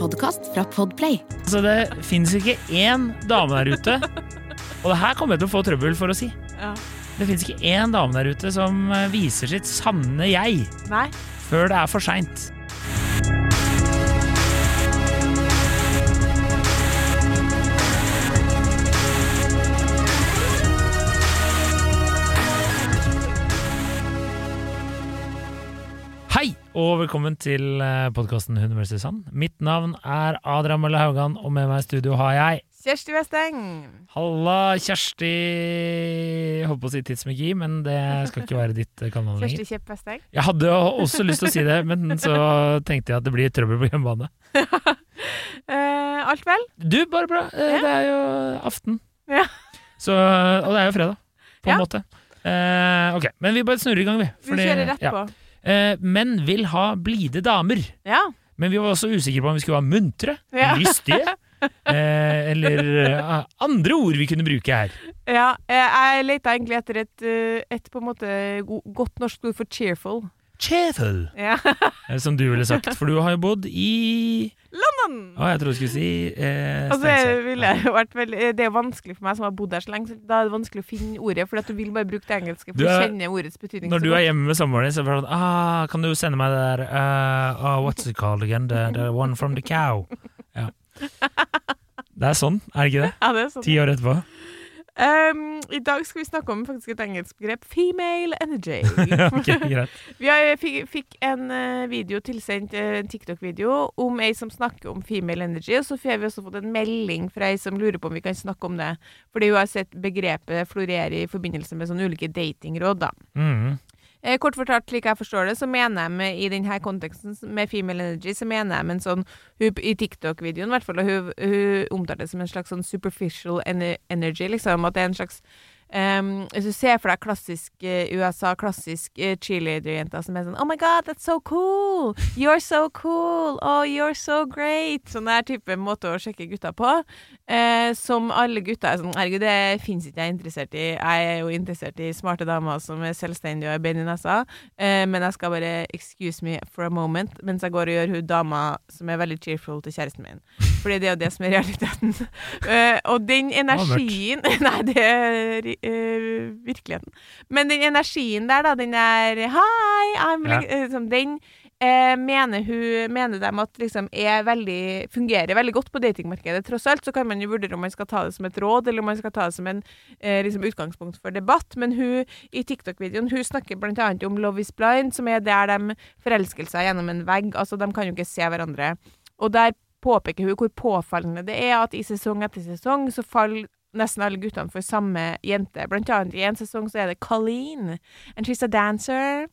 podkast fra Podplay. Så det finnes ikke én dame der ute, og det her kommer jeg til å få trøbbel for å si. Ja. Det finnes ikke én dame der ute som eh, viser sitt sanne jeg Nei. før det er for seint. Og velkommen til podkasten Hund vs. Sand. Mitt navn er Adrian Mølle Haugan, og med meg i studio har jeg Kjersti Westeng. Halla, Kjersti Jeg Holdt på å si tidsmagi, men det skal ikke være ditt eh, kallenavn lenger. Kjersti Kjepp Westeng. Jeg hadde også lyst til å si det, men så tenkte jeg at det blir trøbbel på hjemmebane. Eh, alt vel? Du, bare bra. Eh, Det er jo aften. Ja. Så, og det er jo fredag, på en Ja. måte. Eh, ok, men vi bare snurrer i gang, vi. Vi kjører rett ja. Eh, menn vil ha blide damer, Ja. men vi var også usikre på om vi skulle være muntre, Ja. lystige, eh, eller eh, andre ord vi kunne bruke her. ja. eh, Jeg leita egentlig etter et, eh, et på en måte godt norsk ord for cheerful. Cheerful, Ja. som du ville sagt, for du har jo bodd i London! Å, jeg trodde du skulle si eh, Altså, det, ville jo vært veldig, det er vanskelig for meg som har bodd der så lenge, så da er det vanskelig å finne ordet, for at du vil bare bruke det engelske for Du er- kjenne ordets betydning. Når du er hjemme med samboeren din, så er det sånn ah, Kan du sende meg det der uh, oh, What's it called again? The, the one from the cow. Ja. Det er sånn, er det ikke det? Ja, det er sånn. Ti år etterpå. Um, I dag skal vi snakke om faktisk et engelsk begrep. Female energy. okay. Vi har, fikk, fikk en eh, video tilsendt, eh, en TikTok-video, om ei som snakker om female energy. Og så har vi også fått en melding fra ei som lurer på om vi kan snakke om det. Fordi hun har sett begrepet florere i forbindelse med sånne ulike datingråd. da. Mm. Eh, kort fortalt, slik jeg forstår det, så mener jeg med, i denne konteksten med female energy, så mener jeg med en sånn hun, I TikTok-videoen, i hvert fall, hun, hun omtaler det som en slags sånn superficial energy, liksom. At det er en slags Um, hvis du ser for deg klassisk uh, USA, klassisk uh, cheerleader-jenter som er sånn Oh my God, that's so cool! You're so cool! Oh, you're so great! Sånn der type måte å sjekke gutta på. Uh, som alle gutter er sånn Herregud, det fins ikke jeg er interessert i. Jeg er jo interessert i smarte damer som er selvstendige og har bein i nesa. Eh, men jeg skal bare excuse me for a moment mens jeg går og gjør hun dama som er veldig cheerful til kjæresten min. Fordi det er jo det som er realiteten. Uh, og den energien energien Nei, det er uh, virkeligheten. Men den energien der, da, den der Hi, I'm Ja. eh, liksom, Den uh, mener hun Mener de at liksom er veldig Fungerer veldig godt på datingmarkedet. Tross alt så kan man jo vurdere om man skal ta det som et råd, eller om man skal ta det som en liksom utgangspunkt for debatt. Men hun i TikTok-videoen hun snakker annet om Love is blind, som er der de forelsker seg gjennom en vegg. Altså, de kan jo ikke se hverandre. Og der påpeker hun hvor påfallende det er at i sesong etter sesong så faller nesten alle guttene for samme jente. Blant annet i en sesong så er det Colleen, and she's a dancer.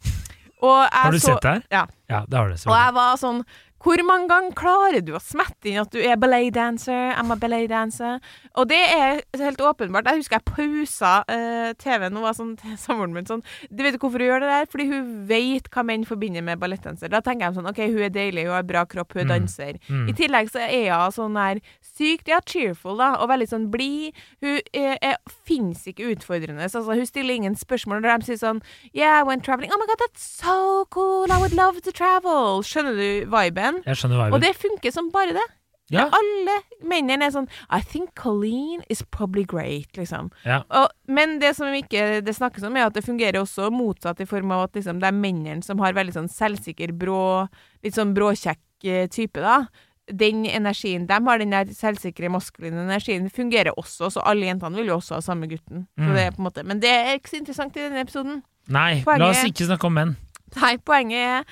Og jeg Har du så, sett det her? Ja. Ja, det har du. Og jeg var sånn Hvor mange ganger klarer du å smette inn at du er ballet dancer? I'm a ballet dancer. Og det er helt åpenbart. Jeg husker jeg pausa uh, TV-en og var sånn til samboeren min sånn Du vet hvorfor hun gjør det der? Fordi hun vet hva menn forbinder med ballettdanser. Da tenker jeg sånn OK, hun er deilig, hun har bra kropp, hun er Mm. danser. Mm. I tillegg så er hun sånn der sykt ja, cheerful, da, og veldig sånn blid. Hun er, er, fins ikke utfordrende. Så, altså, hun stiller ingen spørsmål når de sier sånn Yeah, I went traveling. Oh my god, that's so cool. I would love to travel. Skjønner du viben? Jeg skjønner Og det funker som bare det. Ja. Alle mennene er sånn I think Colleen is probably great, liksom. Ja. Og, men det som ikke det snakkes om, er at det fungerer også motsatt, i form av at liksom, det er mennene som har veldig sånn selvsikker, brå, litt sånn bråkjekk eh, type, da. Den energien de har, den der selvsikre, maskuline energien, fungerer også, så alle jentene vil jo også ha samme gutten. Så Mm. det er måte Men det er ikke så interessant i denne episoden. Nei, Poenget la oss ikke snakke om menn. Nei, poenget er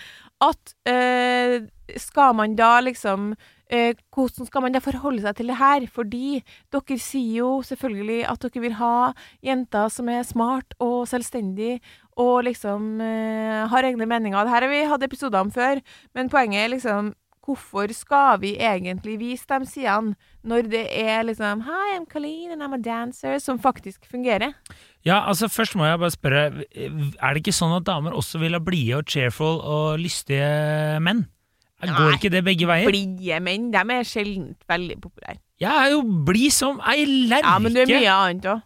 at eh, skal man da liksom eh, Hvordan skal man da forholde seg til det her? Fordi dere sier jo selvfølgelig at dere vil ha jenter som er smart og selvstendig og liksom eh, har egne meninger. Her har vi hatt episoder om før, men poenget er liksom Hvorfor skal vi egentlig vise de sidene når det er liksom Hi, I'm Colleen and I'm a dancer, som faktisk fungerer? Ja, altså Først må jeg bare spørre, er det ikke sånn at damer også vil ha blide og cheerful og lystige menn? Går ikke det begge veier? Blide menn, de er sjelden veldig populære. Jeg er jo blid som ei lerke! Ja, men du er mye annet òg.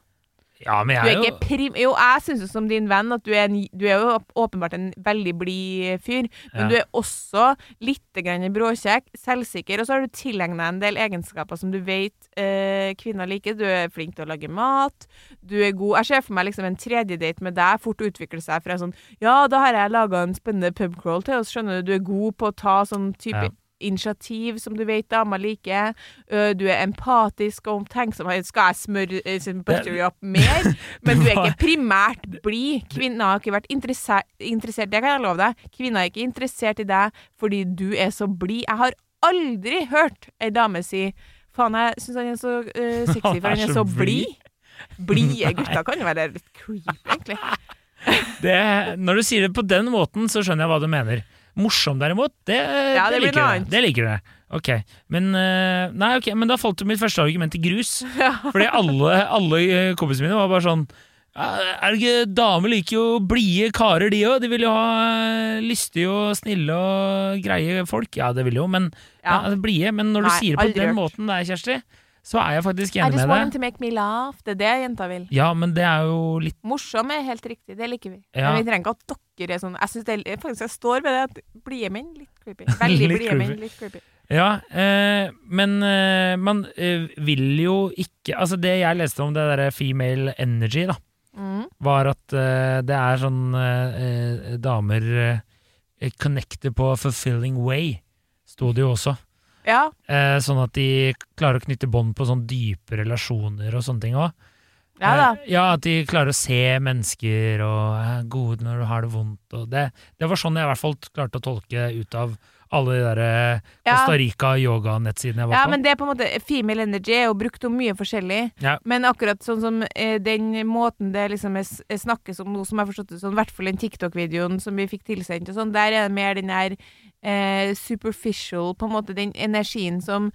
Ja, men jeg er jo prim... Jo, jeg syns jo som din venn at du er, en, du er jo åpenbart en veldig blid fyr, men Ja. du er også litt bråkjekk, selvsikker, og så har du tilegna en del egenskaper som du vet eh, kvinner liker. Du er flink til å lage mat, du er god Jeg ser for meg liksom en tredje date med deg fort utvikle seg fra sånn Ja, da har jeg laga en spennende pubcrawl til oss, skjønner du. Du er god på å ta sånn type Ja. Initiativ som du vet damer liker. Du er empatisk og omtenksom. Skal jeg smøre buttery up mer? Men du er ikke primært blid. Kvinner har ikke vært interessert, interessert Det kan jeg love deg. Kvinner er ikke interessert i deg fordi du er så blid. Jeg har aldri hørt ei dame si Faen, jeg syns han er så uh, sexy, for han er så blid. Blide gutter kan jo være litt creepy, egentlig. det, Når du sier det på den måten, så skjønner jeg hva du mener. Morsom, derimot, det, Ja, det det liker du. Det liker du. Ok, men, eh, nei, ok, men da falt jo mitt første argument til grus. Fordi alle, alle eh, kompisene mine var bare sånn «Ja, Er det ikke Damer liker jo blide karer, de òg. De vil jo ha eh, lystige og snille og greie folk. Ja, det vil jo, men ja. Ja. blide. Men når du Nei, sier det på den hørt. måten der, Kjersti, så er jeg faktisk enig med med I just want to make me laugh. Det er det jenta vil. Ja, men det er jo litt Morsom er helt riktig, det liker vi. Ja. Men vi trenger ikke at dere er sånn Jeg synes det er, faktisk jeg står ved det at blide menn, litt creepy. Veldig blide menn, litt creepy. Ja, eh, men eh, man eh, vil jo ikke Altså, det jeg leste om det derre female energy, da, Mm. var at eh, det er sånn eh, eh, damer connecter på fulfilling way, sto det jo også. Ja. Eh, sånn at de klarer å knytte bånd på sånn dype relasjoner og sånne ting òg. ja da. ja, at de klarer å se mennesker og er gode når du har det vondt. Det, det var sånn jeg i hvert fall klarte å tolke ut av alle de der eh, Ja. Costa Rica-yoga-nettsidene jeg var Ja, på. men det er på en måte Female energy er jo brukt om mye forskjellig. Ja. Men akkurat sånn som eh, den måten det liksom snakkes om nå, som jeg har forstått det sånn, i hvert fall den TikTok-videoen som vi fikk tilsendt og sånn, der er det mer den der eh, superficial, på en måte den energien som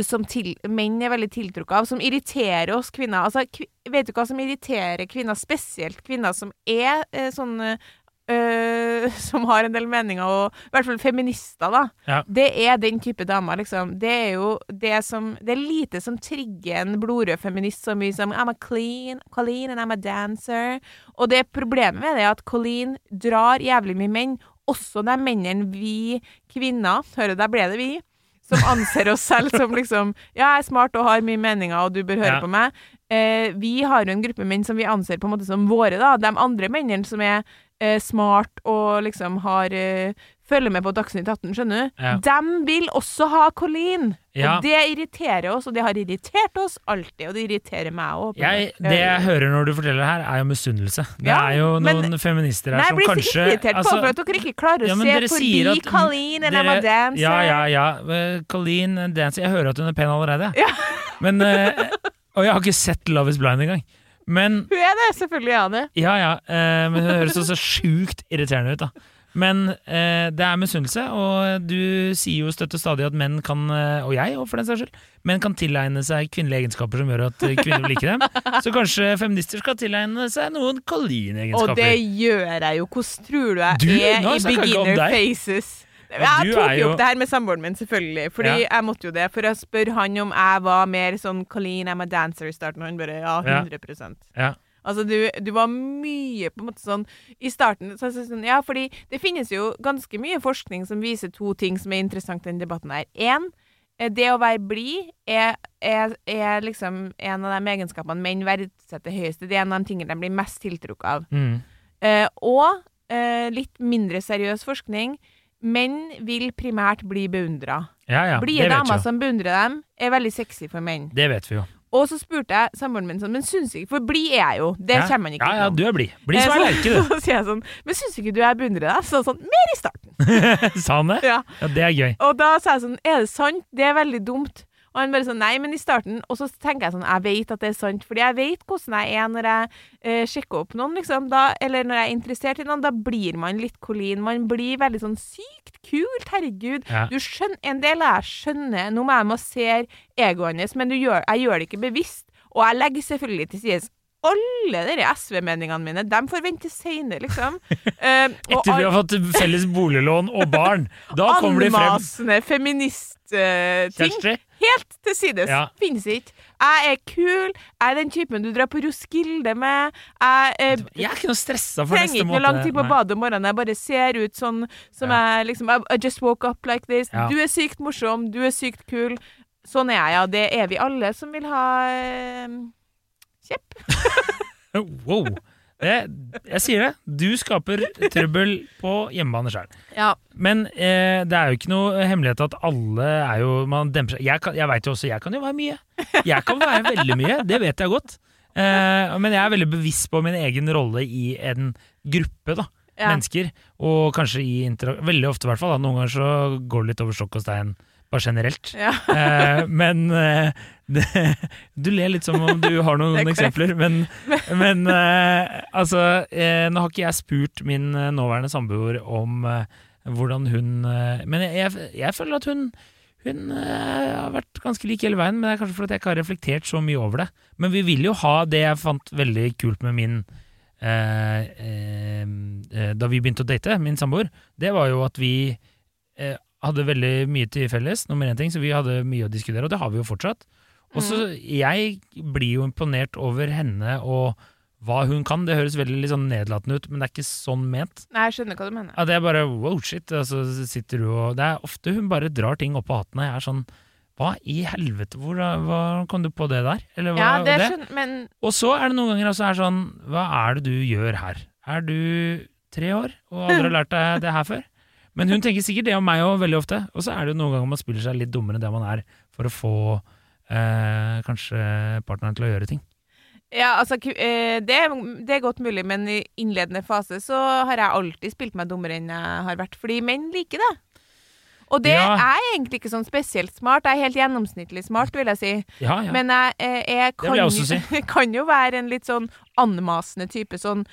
som til, menn er veldig tiltrukket av, som irriterer oss kvinner. Altså, kv, vet du hva som irriterer kvinner, spesielt kvinner som er eh, sånn øh, Som har en del meninger, og i hvert fall feminister, da. Ja. Det er den type damer, liksom. Det er jo det som Det er lite som trigger en blodrød feminist så mye som I'm a clean, Colleen and I'm a dancer. Og det problemet med det er at Colleen drar jævlig mye menn. Også de mennene vi kvinner Hører der ble det vi. Som anser oss selv som liksom Ja, jeg er smart og har mye meninger, og du bør høre Ja. på meg. Eh, vi har jo en gruppe menn som vi anser på en måte som våre, da. De andre mennene som er eh, smart og liksom har eh, Følger med på Dagsnytt 18, skjønner du? Ja. De vil også ha Colleen! Ja. Og det irriterer oss, og det har irritert oss alltid, og det irriterer meg òg. Det jeg hører når du forteller her, er jo misunnelse. Det er jo men- noen feminister her Nei, jeg som blir så kanskje irritert altså, på for at dere ikke klarer å ja, men se forbi at- Colleen eller Emma dancer. Ja, ja, ja. Eh, Colleen Dancer Jeg hører at hun er pen allerede. Ja. Men, eh, og jeg har ikke sett Love is blind engang. Men Hun er det, selvfølgelig er det. Ja, ja. eh, men hun høres så sjukt irriterende ut, da. Men eh, det er misunnelse, og du sier jo støtte stadig at menn kan, eh, og jeg òg for den saks skyld, menn kan tilegne seg kvinnelige egenskaper som gjør at eh, kvinner liker dem. Så kanskje feminister skal tilegne seg noen Colleen-egenskaper. Og det gjør jeg jo. Hvordan tror du jeg Du? er Nå i beginner faces? Jeg tok jo opp det her med samboeren min, selvfølgelig. Fordi Ja. jeg måtte jo det. For å spørre han om jeg var mer sånn Colleen, I'm a dancer i starten. Og han bare ja, Ja. 100 Ja. Altså, du, du var mye på en måte sånn I starten så, jeg sånn, Ja, fordi det finnes jo ganske mye forskning som viser to ting som er interessant i denne debatten her. Én, det å være blid er, er, er liksom en av de egenskapene menn verdsetter høyest. Det er en av de tingene de blir mest tiltrukket av. Mm. Eh, og eh, litt mindre seriøs forskning. Menn vil primært bli beundra. Ja, ja. Blide damer som beundrer dem, er veldig sexy for menn. Det vet vi jo. Og så spurte jeg samboeren min sånn, men syns ikke For blid er jeg jo, det ja. kommer man ikke Ja, ja, du er blid. Bli som Eh, ei så- lerke, du. Så sier jeg sånn, men syns ikke du jeg beundrer deg? Så sånn, mer i starten. Sa han det? Ja. Ja, det er gøy. Og da sa jeg sånn, er det sant? Det er veldig dumt. Og han bare sånn, nei, men i starten Og så tenker jeg sånn, jeg vet at det er sant, fordi jeg vet hvordan jeg er når jeg eh, sjekker opp noen, liksom. Da, eller når jeg er interessert i noen, da blir man litt Colleen. Man blir veldig sånn sykt kult, herregud. Ja. Du skjønner, En del jeg skjønner Nå må jeg massere egoet hans, men du gjør, jeg gjør det ikke bevisst. Og jeg legger selvfølgelig til side alle de SV-meningene mine, de får vente seinere, liksom. Eh, og Etter vi har fått felles boliglån og barn. Da kommer de frem. Anmasende feministting. Kjersti? Helt til sides. Ja. Finnes ikke. Jeg er kul. Jeg er den typen du drar på Roskilde med. Jeg eh, Jeg er ikke noe stressa for trenger neste ikke noe måned. lang tid på badet om morgenen. Jeg bare ser ut sånn som Ja. jeg liksom I, I just woke up like this. Ja. Du er sykt morsom. Du er sykt kul. Sånn er jeg, ja. Det er vi alle som vil ha eh, kjepp. Wow. Det, jeg sier det. Du skaper trøbbel på hjemmebane sjøl. Ja. Men eh, det er jo ikke noe hemmelighet at alle er jo Man demper seg. Jeg, kan- jeg veit jo også, jeg kan jo være mye. Jeg kan være veldig mye, det vet jeg godt. Eh, men jeg er veldig bevisst på min egen rolle i en gruppe, da. Ja. Mennesker. Og kanskje i interaksjon Veldig ofte, i hvert fall. Da. Noen ganger så går det litt over stokk og stein, bare generelt. Ja. Eh, men eh, det, Du ler litt som om du har noen er eksempler, men, men uh, altså uh, Nå har ikke jeg spurt min eh, nåværende samboer om uh, hvordan hun Men jeg, jeg, jeg føler at hun hun har vært ganske lik hele veien, men det er kanskje fordi jeg ikke har reflektert så mye over det. Men vi vil jo ha det jeg fant veldig kult med min Da vi begynte å date, min samboer, det var jo at vi hadde veldig mye til felles, nummer én ting, så vi hadde mye å diskutere, og det har vi jo fortsatt. Og så Jeg blir jo imponert over henne og hva hun kan. Det høres veldig sånn nedlatende ut, men det er ikke sånn ment. Nei, jeg skjønner hva du mener. Ja, det er bare wow, shit. Altså, sitter du og Det er ofte hun bare drar ting opp på hatten, jeg er sånn Hva i helvete, hvor, hva kom du på det der? Eller hva Ja, det det? skjønner Men Og så er det noen ganger også er sånn Hva er det du gjør her? Er du tre år og aldri har lært deg det her før? Men hun tenker sikkert det om meg òg, veldig ofte. Og så er det jo noen ganger man spiller seg litt dummere enn det man er, for å få eh, kanskje partneren til å gjøre ting. Ja, altså, eh, det, det er godt mulig, men i innledende fase så har jeg alltid spilt meg dummere enn jeg har vært, fordi menn liker det. Og det Ja. er egentlig ikke sånn spesielt smart. Jeg er helt gjennomsnittlig smart, vil jeg si. Ja, ja. Men jeg, eh, jeg kan, jeg si. kan jo være en litt sånn anmasende type. Sånn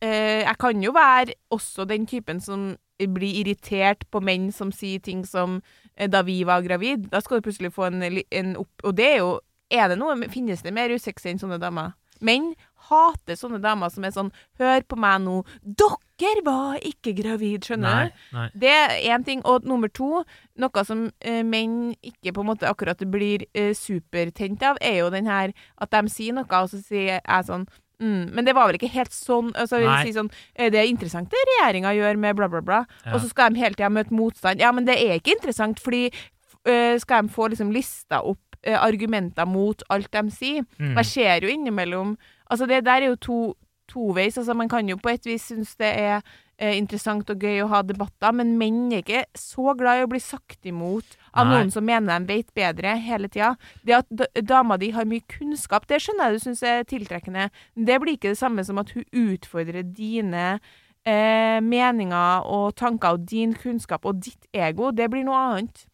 eh, Jeg kan jo være også den typen som blir irritert på menn som sier ting som eh, 'da vi var gravid'. Da skal du plutselig få en, en opp... Og det er jo er det noe, Finnes det mer usexy enn sånne damer? Menn hater sånne damer som er sånn 'Hør på meg nå. Dere var ikke gravid', skjønner du? Det er én ting. Og nummer to, noe som eh, menn ikke på en måte akkurat blir eh, supertent av, er jo den her at de sier noe, og så sier jeg sånn Mm, men det var vel ikke helt sånn altså, si sånn, eh, Det er interessant det regjeringa gjør med bla, bla, bla. Ja. Og så skal de hele tida møte motstand. Ja, men det er ikke interessant, fordi øh, skal de få liksom lista opp øh, argumenter mot alt de sier. Mm. Jeg ser jo innimellom Altså, det der er jo to toveis. Altså, man kan jo på et vis synes det er interessant og gøy å ha debatter, men menn er ikke så glad i å bli sagt imot av Nei. noen som mener de vet bedre hele tida. Det at dama di har mye kunnskap, det skjønner jeg du syns er tiltrekkende. Det blir ikke det samme som at hun utfordrer dine eh, meninger og tanker og din kunnskap og ditt ego. Det blir noe annet.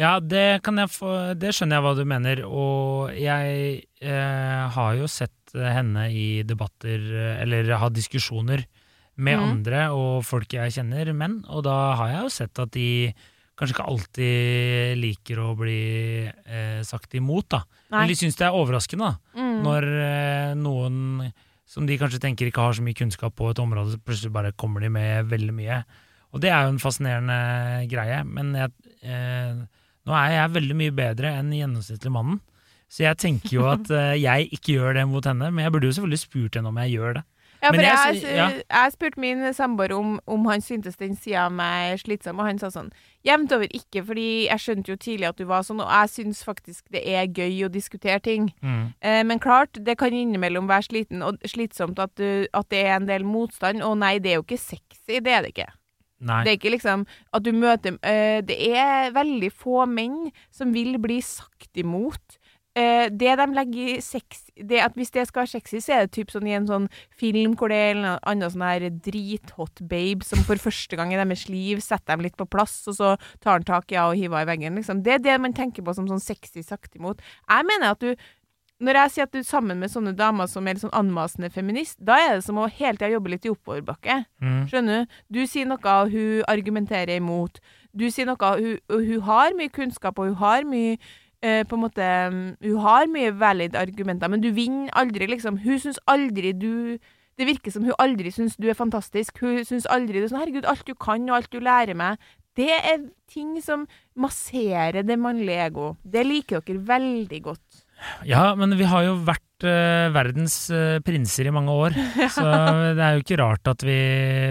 Ja, det, få, det skjønner jeg hva du mener, og jeg eh, har jo sett henne i debatter, eh, eller har diskusjoner med mm. andre og folk jeg kjenner, menn, og da har jeg jo sett at de kanskje ikke alltid liker å bli eh, sagt imot, da. Nei. Eller de syns det er overraskende, da. Mm. Når eh, noen som de kanskje tenker ikke har så mye kunnskap på et område, så plutselig bare kommer de med veldig mye. Og det er jo en fascinerende greie, men jeg, eh, nå er jeg veldig mye bedre enn gjennomsnittlig mannen. Så jeg tenker jo at eh, jeg ikke gjør det mot henne, men jeg burde jo selvfølgelig spurt henne om jeg gjør det. Ja, for jeg, jeg ja. jeg spurte min samboer om, om han syntes den sida av meg slitsom, og han sa sånn Jevnt over ikke, fordi jeg skjønte jo tidlig at du var sånn, og jeg syns faktisk det er gøy å diskutere ting. Eh, men klart, det kan innimellom være sliten og slitsomt at, du, at det er en del motstand, og nei, det er jo ikke sexy, det er det ikke. Nei. Det er ikke liksom at du møter øh, Det er veldig få menn som vil bli sagt imot. Eh, det de legger i sex det at Hvis det skal være sexy, så er det typ sånn i en sånn film hvor det er en annen sånn her drithot babe som for første gang i deres liv setter dem litt på plass, og så tar han tak i henne og hiver henne i veggen. Liksom. Det er det man tenker på som sånn sexy sagt imot. Jeg mener at du når jeg sier at du er sammen med sånne damer som er litt sånn anmasende feminist, da er det som å hele tida jobbe litt i oppoverbakke. Mm. Skjønner du? Du sier noe, hun argumenterer imot. Du sier noe, hun, hun har mye kunnskap, og hun har mye eh, på en måte mm, Hun har mye valid argumenter, men du vinner aldri, liksom. Hun syns aldri du Det virker som hun aldri syns du er fantastisk. Hun syns aldri du er sånn 'Herregud, alt du kan, og alt du lærer meg'. Det er ting som masserer det mannlige ego. Det liker dere veldig godt. Ja, men vi har jo vært uh, verdens uh, prinser i mange år, så det er jo ikke rart at vi,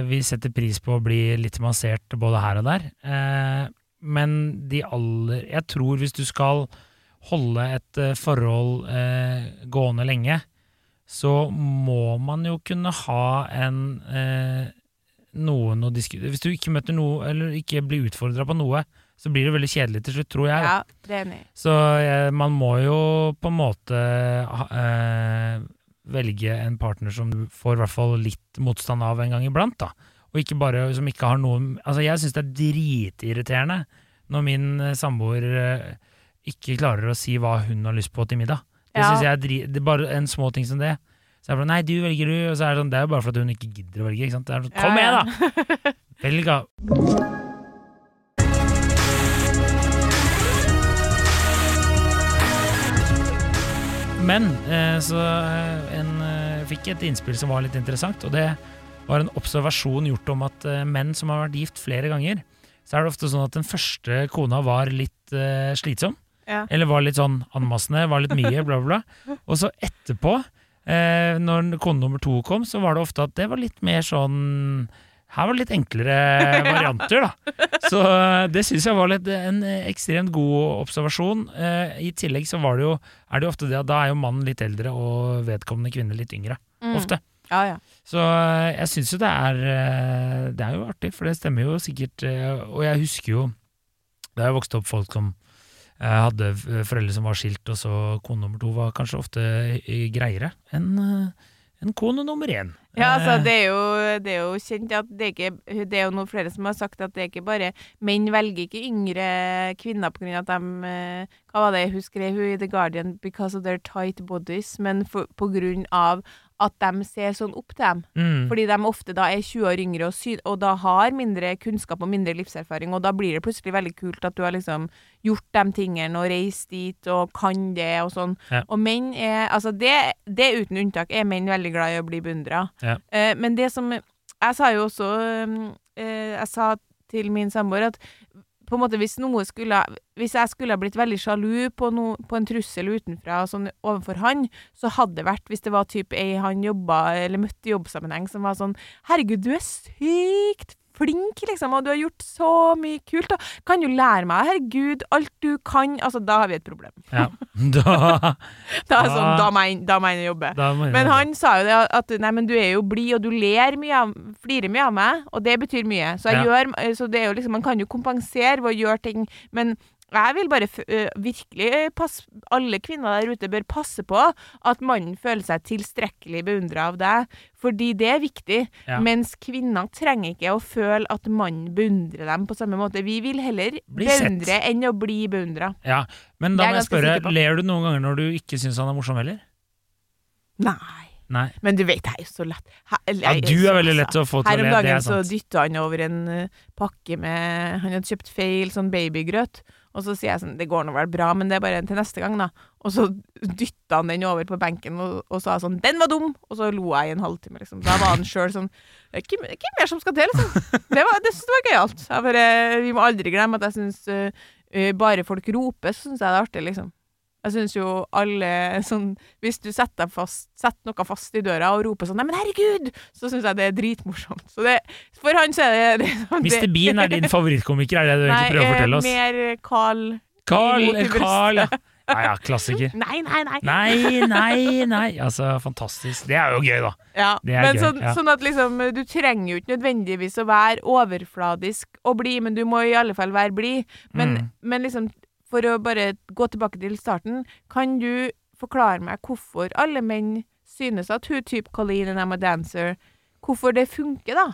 vi setter pris på å bli litt massert både her og der. Eh, men de aller Jeg tror hvis du skal holde et eh, forhold eh, gående lenge, så må man jo kunne ha en eh, noen å diskutere Hvis du ikke møter noe, eller ikke blir utfordra på noe, så blir det veldig kjedelig til slutt, tror jeg. Ja, det er enig. Så eh, man må jo på en måte eh, velge en partner som du får i hvert fall litt motstand av en gang iblant, da. Og ikke bare som ikke har noe Altså, jeg syns det er dritirriterende når min eh, samboer eh, ikke klarer å si hva hun har lyst på til middag. Det Ja. synes jeg er drit, Det er bare en små ting som det. Så jeg bare Nei, du velger du. Og så er det sånn Det er jo bare fordi hun ikke gidder å velge, ikke sant. Det er sånn, Kom igjen, da! Velg, da! Men eh, så en, fikk et innspill som var litt interessant, og det var en observasjon gjort om at eh, menn som har vært gift flere ganger, så er det ofte sånn at den første kona var litt uh, slitsom, Ja. eller var litt sånn anmassende, var litt mye, bla, bla, bla. Og så etterpå, eh, når kone nummer to kom, så var det ofte at det var litt mer sånn her var det litt enklere varianter, da. Så eh, det syns jeg var litt, en ekstremt god observasjon. Eh, I tillegg så var det jo, er det jo ofte det at da er jo mannen litt eldre og vedkommende kvinne litt yngre. Mm. Ofte. Ja, ja. Så eh, jeg syns jo det er eh, Det er jo artig, for det stemmer jo sikkert. eh, Og jeg husker jo Da jeg vokste opp folk som hadde foreldre som var skilt, og så kone nummer to var kanskje ofte greiere enn en kone nummer én. Ja, altså, det er, jo, det er jo kjent at det er ikke Det er jo noen flere som har sagt at det er ikke bare Menn velger ikke yngre kvinner på grunn av at de Hva var det hun skrev hun i The Guardian? Because of their tight bodies. Men for, på grunn av at de ser sånn opp til dem. mm, Fordi de ofte da er 20 år yngre og, og da har mindre kunnskap og mindre livserfaring, og da blir det plutselig veldig kult at du har liksom gjort de tingene og reist dit og kan det og sånn. Ja. Og menn er Altså, det, det uten unntak er menn veldig glad i å bli beundra. Ja. Uh, men det som Jeg sa jo også uh, uh, Jeg sa til min samboer at på en måte hvis skulle Hvis jeg skulle ha blitt veldig sjalu på, no, på en trussel utenfra sånn overfor han, så hadde det vært hvis det var typ ei han jobba eller møtte i jobbsammenheng som var sånn Herregud, du er sykt flink, liksom, og du har gjort så mye kult, og kan du lære meg? Herregud, alt du kan Altså, da har vi et problem. ja. Da, Da er sånn, da må jeg, jeg jobbe. Men han sa jo det at nei, men du er jo blid, og du ler mye av, flirer mye av meg, og det betyr mye. Så, jeg Ja. gjør, så det er jo liksom, man kan jo kompensere ved å gjøre ting, men jeg vil bare virkelig passe Alle kvinner der ute bør passe på at mannen føler seg tilstrekkelig beundra av deg, fordi det er viktig. Ja. Mens kvinner trenger ikke å føle at mannen beundrer dem på samme måte. Vi vil heller Bli sett. beundre enn å bli beundra. Ja, men da må jeg spørre, ler du noen ganger når du ikke syns han er morsom heller? Nei. Nei. Men du vet, jeg er jo så lett. Her, Ja, du er veldig lett å få til å le. Her om dagen så dytta han over en pakke med Han hadde kjøpt feil sånn babygrøt. Og så sier jeg sånn Det går nå vel bra, men det er bare til neste gang, da. Og så dytta han den over på benken og, og sa sånn 'Den var dum!' Og så lo jeg i en halvtime, liksom. Da var han sjøl sånn Hvem hvem mer som skal til, liksom? Det, var, det synes jeg var gøyalt. Vi må aldri glemme at jeg syns bare folk roper, så syns jeg det er artig, liksom. Jeg syns jo alle sånn Hvis du setter, fast, setter noe fast i døra og roper sånn 'Neimen, herregud!' så syns jeg det er dritmorsomt. Så det, for han så er det, det Mr. Bean er din favorittkomiker, er det du egentlig prøver å fortelle oss? Nei, mer Carl Carl, eller Carl, ja. Ja, ja, klassiker. Nei, nei, nei. Nei, nei, nei. Altså, fantastisk. Det er jo gøy, da. Ja, men gøy, sånn, ja. sånn at liksom Du trenger jo ikke nødvendigvis å være overfladisk og blid, men du må i alle fall være blid. Men, Mm. men liksom, for å bare gå tilbake til starten, kan du forklare meg hvorfor alle menn synes at hun type Colleen and I'm a dancer Hvorfor det funker, da?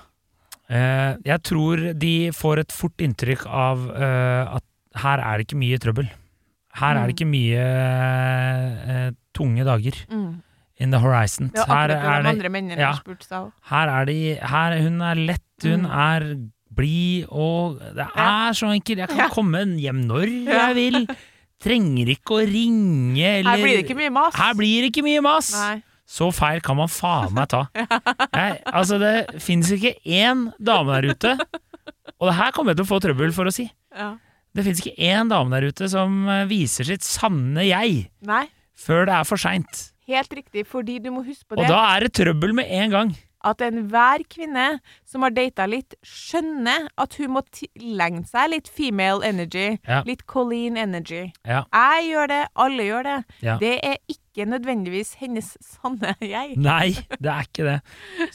Eh, jeg tror de får et fort inntrykk av eh, at her er det ikke mye trøbbel. Her er det Mm. ikke mye eh, tunge dager Mm. in the horizon. Var Her er de det ja. Her er de her, Hun er lett, hun Mm. er blid, og det er så enkelt. Jeg kan komme hjem når jeg vil. trenger ikke å ringe eller Her blir det ikke mye mas. Her blir det ikke mye mas! Nei. Så feil kan man faen meg ta. Jeg, altså, det finnes ikke én dame der ute, og det her kommer jeg til å få trøbbel for å si. Ja. Det finnes ikke én dame der ute som eh, viser sitt sanne jeg Nei. før det er for seint. Helt riktig, fordi du må huske på det. Og da er det trøbbel med en gang. At enhver kvinne som har data litt, skjønner at hun må tilegne seg litt female energy. Ja. Litt Colleen energy. Ja. Jeg gjør det, alle gjør det. Ja. Det er ikke nødvendigvis hennes sanne jeg. Nei, det er ikke det.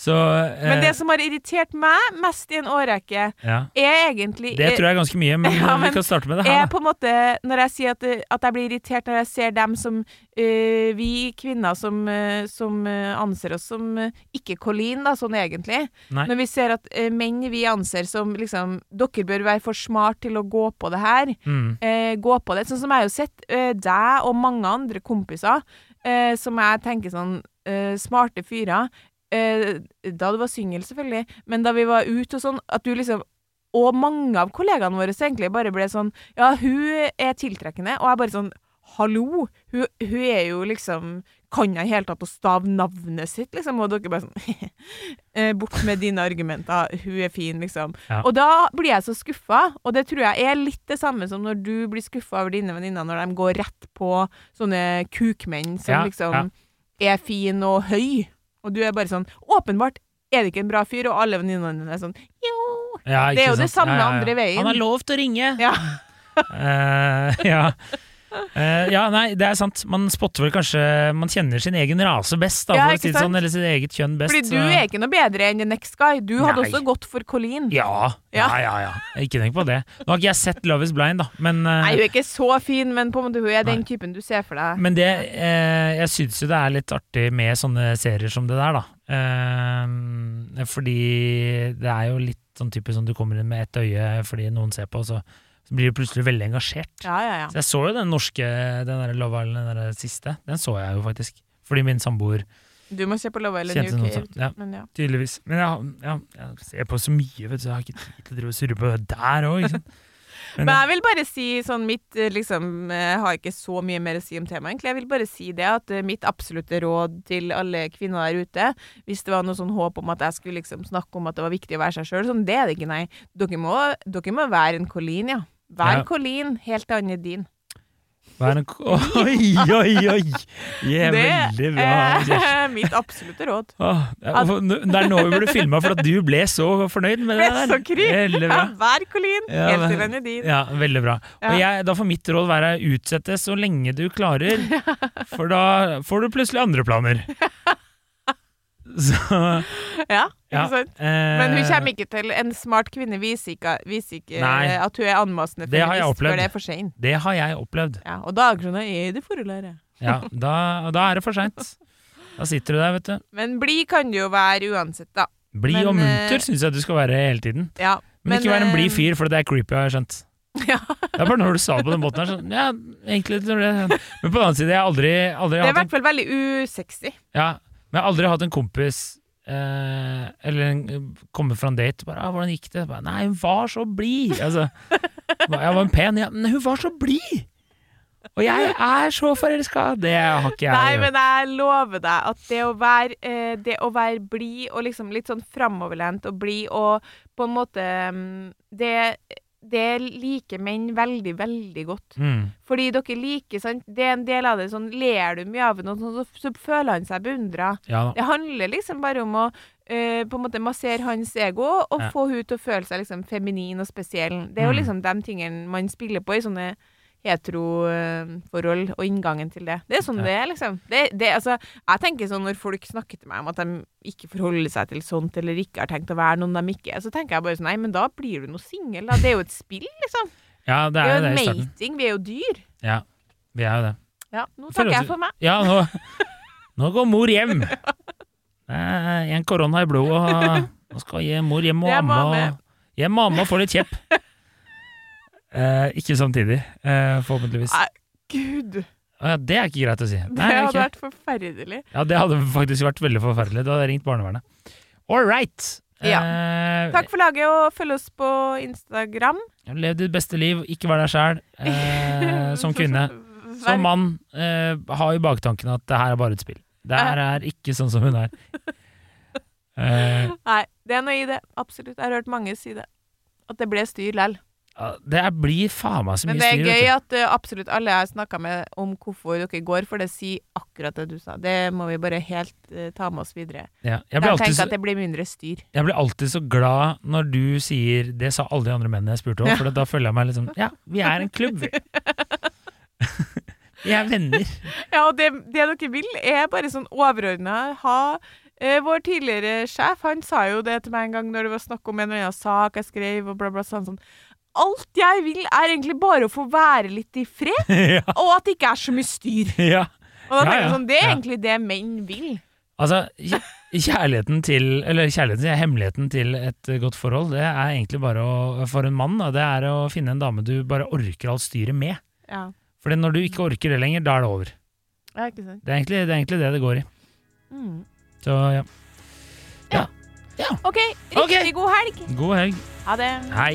Så Men eh, det som har irritert meg mest i en årrekke, ja. er egentlig Det tror jeg er ganske mye, men, Ja, men vi kan starte med det er her. Er på en måte Når jeg sier at, at jeg blir irritert når jeg ser dem som uh, Vi kvinner som, uh, som eh, anser oss som uh, ikke Colleen, da, sånn egentlig. Nei. Når vi ser at eh, menn vi anser som liksom Dere bør være for smart til å gå på det her. Mm. Eh, gå på det. Sånn som jeg har jo sett eh, deg og mange andre kompiser eh, som jeg tenker sånn eh, Smarte fyrer. Eh, da du var singel, selvfølgelig, men da vi var ute og sånn, at du liksom Og mange av kollegaene våre egentlig bare ble sånn Ja, hun er tiltrekkende, og jeg bare sånn Hallo! Hun, hun er jo liksom Kan jeg i hele tatt å stave navnet sitt, liksom? Og dere bare sånn eh, Bort med dine argumenter. Hun er fin, liksom. Ja. Og da blir jeg så skuffa, og det tror jeg er litt det samme som når du blir skuffa over dine venninner når de går rett på sånne kukmenn som Ja, liksom ja. er fin og høy, og du er bare sånn Åpenbart er det ikke en bra fyr, og alle venninnene dine er sånn Jo. Ja, Det er jo jo det sant? samme andre veien. Han har lov til å ringe! Ja. Eh, Eh, ja, nei, det er sant. Man spotter vel kanskje Man kjenner sin egen rase best, da, Ja, for å si det sånn, eller sitt eget kjønn best. Fordi du så- er ikke noe bedre enn the next guy. Du hadde Nei. også gått for Colleen. ja, ja, Ja. ja. Ikke tenk på det. Nå har ikke jeg sett Love is Blind, da, men uh, Nei, hun er ikke så fin, men på en måte hun er den Nei. typen du ser for deg. Men det, uh, jeg syns jo det er litt artig med sånne serier som det der, da. Fordi det er jo litt sånn type sånn du kommer inn med ett øye fordi noen ser på, og så blir du plutselig veldig engasjert. Ja, ja, ja. Så jeg så jo den norske, den der Love Island, den der siste. Den så jeg jo faktisk. Fordi min samboer Du må se på Love Island Kjente noe UK. sånt, ja. Men ja. tydeligvis Men jeg, ja, jeg ser på så mye, vet du, så jeg har ikke tid til å drive og surre på det der òg. Men, Men jeg vil bare si sånn mitt eh, liksom Jeg har ikke så mye mer å si om temaet, egentlig. Jeg vil bare si det at eh, mitt absolutte råd til alle kvinner der ute, hvis det var noe sånn håp om at jeg skulle liksom snakke om at det var viktig å være seg sjøl, sånn, det er det ikke, nei. Dere må, dere må være en Colleen, ja. Vær Ja. Colleen, helt til er din. Oi, oi, oi! Yeah, veldig bra. Kjersti. er mitt absolutte råd. Det er- det nå vi burde filma, for at du ble så fornøyd med det der. Veldig bra. Vær Colleen, Ja, helt til er din. Ja, veldig bra. Og jeg, da får mitt råd være utsette så lenge du klarer, for da får du plutselig andre planer. Så Ja, ikke ja. sant? eh, Men hun kommer ikke til En smart kvinne viser ikke, viser ikke Nei. eh, at hun er anmasende Det har jeg feminist opplevd. før det er for sent. Det har jeg opplevd. Ja, og da er det sånn Er det for å? Ja, da, da er det for seint. Da sitter du der, vet du. Men blid kan du jo være uansett, da. Blid og eh, munter syns jeg du skal være hele tiden. Ja. Men, ikke være en eh, blid fyr, for det er creepy, har jeg skjønt. Ja. Det er bare når du sa det på den måten her, sånn Ja, egentlig Men på den annen side, jeg har aldri, aldri Det er i hvert fall veldig usexy. Ja, men jeg har aldri hatt en kompis eh, Eller en, kommet fra en date bare, ah, 'Hvordan gikk det?' Bare, 'Nei, hun var så blid'. Altså, jeg var en pen, ja, men hun var så blid! Og jeg er så forelska! Det har ikke jeg. Nei, men jeg lover deg at det å være, eh, det å være blid og liksom litt sånn framoverlent og blid og på en måte mm, Det, det liker menn veldig, veldig godt. mm, Fordi dere liker sant? Det er en del av det sånn Ler du mye av noe, så, så føler han seg beundra. ja. Det handler liksom bare om å uh, på en måte massere hans ego og Ja. få hun til å føle seg liksom feminin og spesiell. Det er jo Mm. liksom de tingene man spiller på i sånne heteroforhold og inngangen til det. Det er sånn Ja. det er, liksom. Det, det, altså, jeg tenker sånn når folk snakker til meg om at de ikke forholder seg til sånt, eller ikke har tenkt å være noen de ikke er, så tenker jeg bare sånn Nei, men da blir du nå singel, da. Det er jo et spill, liksom. Ja, det Det er er jo en mating. Vi er jo dyr. Ja, vi er jo det. Ja, nå takker jeg for meg. Ja, nå, nå går mor hjem. Det er en korona i blodet, og nå skal jeg- mor hjem og er amme. Og, hjem og amme og få litt kjepp. Eh, ikke samtidig, eh, forhåpentligvis. Nei, Gud, ja, det er ikke greit å si. det hadde ikke. vært forferdelig. Ja, det hadde faktisk vært veldig forferdelig. Da hadde jeg ringt barnevernet. All right. Eh, Takk for laget, og følg oss på Instagram. Lev ditt beste liv, ikke vær deg sjæl. Eh, som kvinne. Som mann, eh, ha i baktanken at det her er bare et spill. Det her er ikke sånn som hun er. Eh, Nei, det er noe i det. Absolutt. Jeg har hørt mange si det. At det ble styr lell. Det blir faen meg så mye styr. Men det er gøy at uh, absolutt alle jeg har snakka med om hvorfor dere går, for det sier akkurat det du sa. Det må vi bare helt uh, ta med oss videre. Ja, jeg, blir alltid tenker så, at det blir mindre styr. jeg blir alltid så glad når du sier Det sa alle de andre mennene jeg spurte om, Ja. for da føler jeg meg liksom Ja, vi er en klubb, vi. vi er venner. Ja, og det, det dere vil, er bare sånn overordna ha eh, Vår tidligere sjef han sa jo det til meg en gang når det var snakk om en eller annen sak jeg skrev, og bla, bla, sånn, sånn Alt jeg vil, er egentlig bare å få være litt i fred, ja, og at det ikke er så mye styr. ja. Og da Ja, tenker jeg sånn, Det er ja. egentlig det menn vil. Altså, kjærligheten til Eller kjærligheten, til, hemmeligheten til et godt forhold, det er egentlig bare å For en mann, da, det er å finne en dame du bare orker alt styret med. Ja, For når du ikke orker det lenger, da er det over. ja ikke sant. Det er egentlig det er egentlig det, det går i. Mm. Så ja. OK, riktig okay. god helg. God helg. Ha det. Hei.